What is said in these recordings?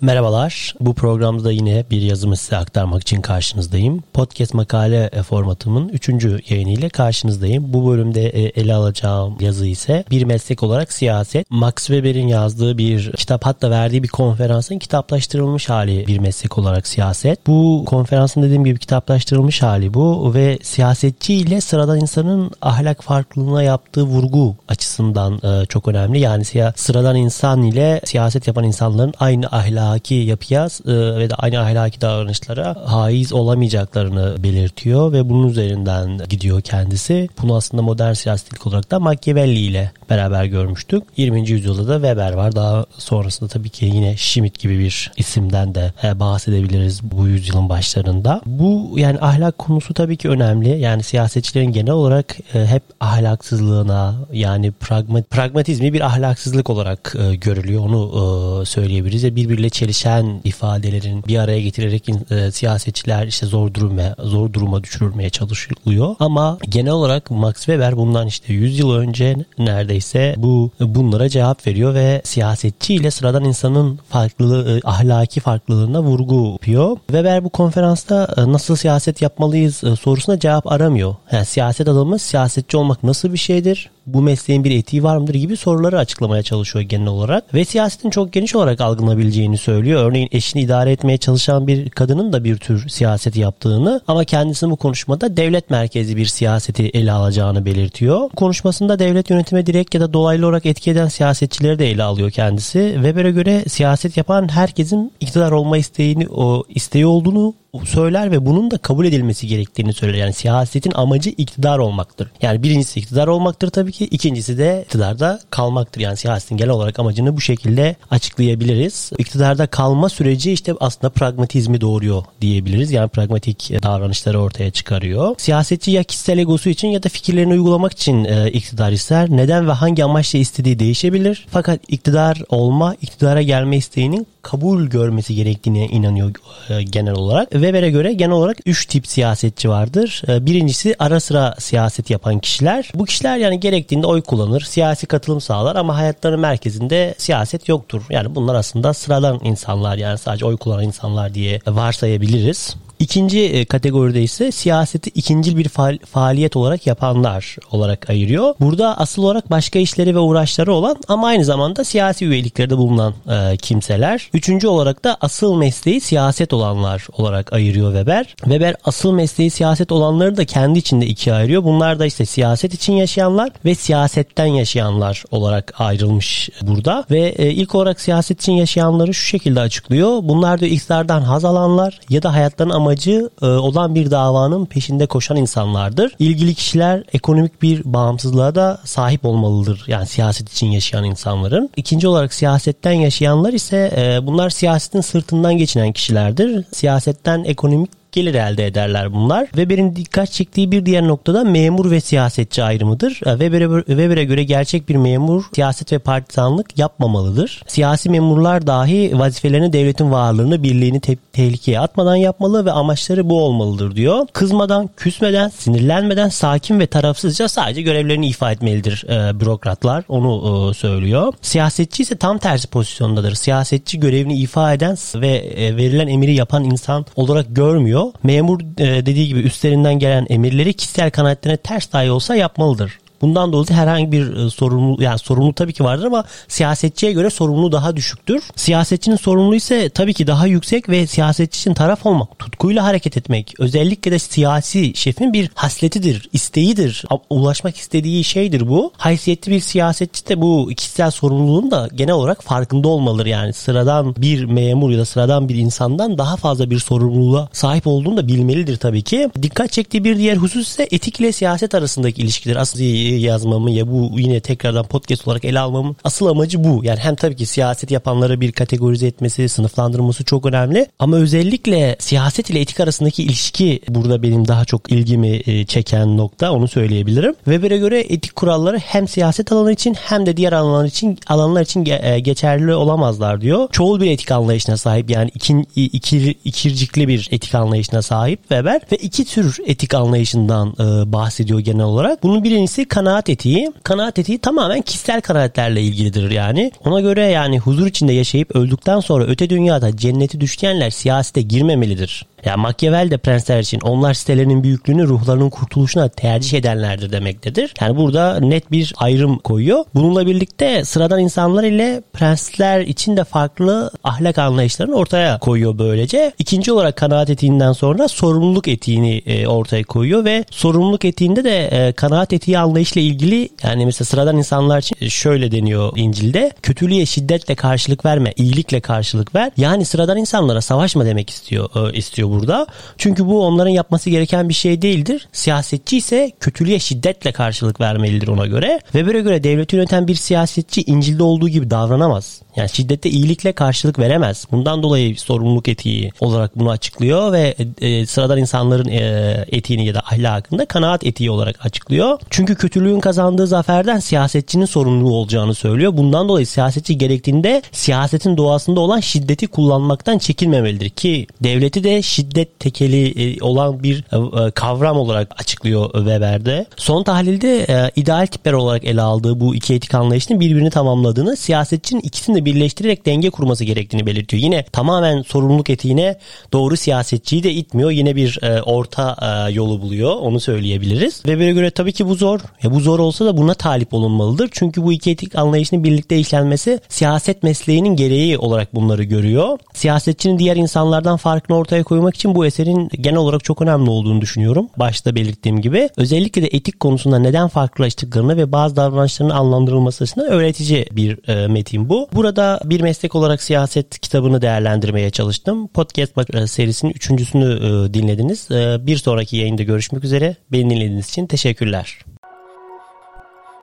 Merhabalar. Bu programda yine bir yazımı size aktarmak için karşınızdayım. Podcast makale formatımın 3. yayını ile karşınızdayım. Bu bölümde e, ele alacağım yazı ise bir meslek olarak siyaset. Max Weber'in yazdığı bir kitap hatta verdiği bir konferansın kitaplaştırılmış hali bir meslek olarak siyaset. Bu konferansın dediğim gibi kitaplaştırılmış hali bu ve siyasetçi ile sıradan insanın ahlak farklılığına yaptığı vurgu açısından e, çok önemli. Yani sıradan insan ile siyaset yapan insanların aynı ahlak ahlaki yapıya e, ve de aynı ahlaki davranışlara haiz olamayacaklarını belirtiyor ve bunun üzerinden gidiyor kendisi. Bunu aslında modern siyasetlik olarak da Machiavelli ile beraber görmüştük. 20. yüzyılda da Weber var. Daha sonrasında tabii ki yine Schmidt gibi bir isimden de e, bahsedebiliriz bu yüzyılın başlarında. Bu yani ahlak konusu tabii ki önemli. Yani siyasetçilerin genel olarak e, hep ahlaksızlığına yani pragmat, pragmatizmi bir ahlaksızlık olarak görülüyor. Onu söyleyebiliriz. Birbiriyle çelişen ifadelerin bir araya getirerek e, siyasetçiler işte zor duruma zor duruma düşürülmeye çalışılıyor. Ama genel olarak Max Weber bundan işte 100 yıl önce neredeyse bu bunlara cevap veriyor ve siyasetçi ile sıradan insanın farklılığı e, ahlaki farklılığına vurgu yapıyor. Weber bu konferansta e, nasıl siyaset yapmalıyız e, sorusuna cevap aramıyor. Yani siyaset adamı siyasetçi olmak nasıl bir şeydir? Bu mesleğin bir etiği var mıdır gibi soruları açıklamaya çalışıyor genel olarak. Ve siyasetin çok geniş olarak algılanabileceğini söylüyor. Örneğin eşini idare etmeye çalışan bir kadının da bir tür siyaset yaptığını ama kendisi bu konuşmada devlet merkezi bir siyaseti ele alacağını belirtiyor. Konuşmasında devlet yönetime direkt ya da dolaylı olarak etki eden siyasetçileri de ele alıyor kendisi. Weber'e göre siyaset yapan herkesin iktidar olma isteğini o isteği olduğunu söyler ve bunun da kabul edilmesi gerektiğini söyler. Yani siyasetin amacı iktidar olmaktır. Yani birincisi iktidar olmaktır tabii ki. ikincisi de iktidarda kalmaktır. Yani siyasetin genel olarak amacını bu şekilde açıklayabiliriz. İktidarda kalma süreci işte aslında pragmatizmi doğuruyor diyebiliriz. Yani pragmatik davranışları ortaya çıkarıyor. Siyasetçi ya kişisel egosu için ya da fikirlerini uygulamak için e, iktidar ister. Neden ve hangi amaçla istediği değişebilir. Fakat iktidar olma, iktidara gelme isteğinin kabul görmesi gerektiğine inanıyor e, genel olarak. Weber'e göre genel olarak 3 tip siyasetçi vardır. E, birincisi ara sıra siyaset yapan kişiler. Bu kişiler yani gerektiğinde oy kullanır, siyasi katılım sağlar ama hayatlarının merkezinde siyaset yoktur. Yani bunlar aslında sıradan insanlar yani sadece oy kullanan insanlar diye varsayabiliriz. İkinci e, kategoride ise siyaseti ikincil bir faaliyet olarak yapanlar olarak ayırıyor. Burada asıl olarak başka işleri ve uğraşları olan ama aynı zamanda siyasi üyelikleri bulunan e, kimseler. Üçüncü olarak da asıl mesleği siyaset olanlar olarak ayırıyor Weber. Weber asıl mesleği siyaset olanları da kendi içinde ikiye ayırıyor. Bunlar da işte siyaset için yaşayanlar ve siyasetten yaşayanlar olarak ayrılmış burada. Ve e, ilk olarak siyaset için yaşayanları şu şekilde açıklıyor. Bunlar da iktidardan haz alanlar ya da hayatlarının amacı e, olan bir davanın peşinde koşan insanlardır. İlgili kişiler ekonomik bir bağımsızlığa da sahip olmalıdır. Yani siyaset için yaşayan insanların. İkinci olarak siyasetten yaşayanlar ise e, bunlar siyasetin sırtından geçinen kişilerdir. Siyasetten ekonomik gelir elde ederler bunlar. Weber'in dikkat çektiği bir diğer noktada memur ve siyasetçi ayrımıdır. Weber'e, Weber'e göre gerçek bir memur siyaset ve partizanlık yapmamalıdır. Siyasi memurlar dahi vazifelerini devletin varlığını, birliğini te- tehlikeye atmadan yapmalı ve amaçları bu olmalıdır diyor. Kızmadan, küsmeden, sinirlenmeden sakin ve tarafsızca sadece görevlerini ifa etmelidir e, bürokratlar. Onu e, söylüyor. Siyasetçi ise tam tersi pozisyondadır. Siyasetçi görevini ifa eden ve e, verilen emiri yapan insan olarak görmüyor Memur e, dediği gibi üstlerinden gelen emirleri kişisel kanaatlerine ters dahi olsa yapmalıdır. Bundan dolayı herhangi bir e, sorumlu yani sorumlu tabii ki vardır ama siyasetçiye göre sorumluluğu daha düşüktür. Siyasetçinin sorumluluğu ise tabii ki daha yüksek ve siyasetçi için taraf olmak, tutkuyla hareket etmek, özellikle de siyasi şefin bir hasletidir, isteğidir. Ulaşmak istediği şeydir bu. Haysiyetli bir siyasetçi de bu kişisel sorumluluğun da genel olarak farkında olmalıdır. Yani sıradan bir memur ya da sıradan bir insandan daha fazla bir sorumluluğa sahip olduğunu da bilmelidir tabii ki. Dikkat çektiği bir diğer husus ise etik ile siyaset arasındaki ilişkidir. Aslında yazmamı ya bu yine tekrardan podcast olarak ele almamın asıl amacı bu. Yani hem tabii ki siyaset yapanları bir kategorize etmesi, sınıflandırması çok önemli. Ama özellikle siyaset ile etik arasındaki ilişki burada benim daha çok ilgimi e, çeken nokta onu söyleyebilirim. Weber'e göre etik kuralları hem siyaset alanı için hem de diğer alanlar için alanlar için e, geçerli olamazlar diyor. Çoğul bir etik anlayışına sahip yani ikin, ikir, ikircikli bir etik anlayışına sahip Weber ve iki tür etik anlayışından e, bahsediyor genel olarak. Bunun birincisi kanaat etiği. Kanaat etiği tamamen kişisel kanaatlerle ilgilidir yani. Ona göre yani huzur içinde yaşayıp öldükten sonra öte dünyada cenneti düşleyenler siyasete girmemelidir. Yani Machiavelli de prensler için onlar sitelerinin büyüklüğünü ruhlarının kurtuluşuna tercih edenlerdir demektedir. Yani burada net bir ayrım koyuyor. Bununla birlikte sıradan insanlar ile prensler için de farklı ahlak anlayışlarını ortaya koyuyor böylece. İkinci olarak kanaat etiğinden sonra sorumluluk etiğini e, ortaya koyuyor ve sorumluluk etiğinde de e, kanaat etiği anlayışla ilgili yani mesela sıradan insanlar için şöyle deniyor İncil'de kötülüğe şiddetle karşılık verme, iyilikle karşılık ver. Yani sıradan insanlara savaşma demek istiyor e, istiyor burada. Çünkü bu onların yapması gereken bir şey değildir. Siyasetçi ise kötülüğe şiddetle karşılık vermelidir ona göre. Böyle göre devleti yöneten bir siyasetçi İncil'de olduğu gibi davranamaz. Yani şiddette iyilikle karşılık veremez. Bundan dolayı sorumluluk etiği olarak bunu açıklıyor ve e, sıradan insanların e, etiğini ya da ahlakında kanaat etiği olarak açıklıyor. Çünkü kötülüğün kazandığı zaferden siyasetçinin sorumluluğu olacağını söylüyor. Bundan dolayı siyasetçi gerektiğinde siyasetin doğasında olan şiddeti kullanmaktan çekinmemelidir ki devleti de şiddet tekeli e, olan bir e, kavram olarak açıklıyor Weber'de. Son tahlilde e, ideal tipler olarak ele aldığı bu iki etik anlayışını birbirini tamamladığını, siyasetçinin ikisini de birleştirerek denge kurması gerektiğini belirtiyor. Yine tamamen sorumluluk etiğine doğru siyasetçiyi de itmiyor. Yine bir orta yolu buluyor. Onu söyleyebiliriz. Weber'e göre tabii ki bu zor. Ya bu zor olsa da buna talip olunmalıdır. Çünkü bu iki etik anlayışının birlikte işlenmesi siyaset mesleğinin gereği olarak bunları görüyor. Siyasetçinin diğer insanlardan farkını ortaya koymak için bu eserin genel olarak çok önemli olduğunu düşünüyorum. Başta belirttiğim gibi. Özellikle de etik konusunda neden farklılaştıklarını ve bazı davranışların anlamlandırılması açısından öğretici bir e, metin bu. Burada bir meslek olarak siyaset kitabını değerlendirmeye çalıştım. Podcast serisinin üçüncüsünü e, dinlediniz. E, bir sonraki yayında görüşmek üzere. Beni dinlediğiniz için teşekkürler.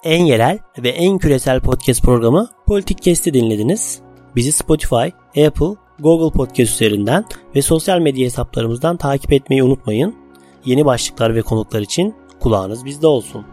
En yerel ve en küresel podcast programı Politik Kesti dinlediniz. Bizi Spotify, Apple Google Podcast üzerinden ve sosyal medya hesaplarımızdan takip etmeyi unutmayın. Yeni başlıklar ve konuklar için kulağınız bizde olsun.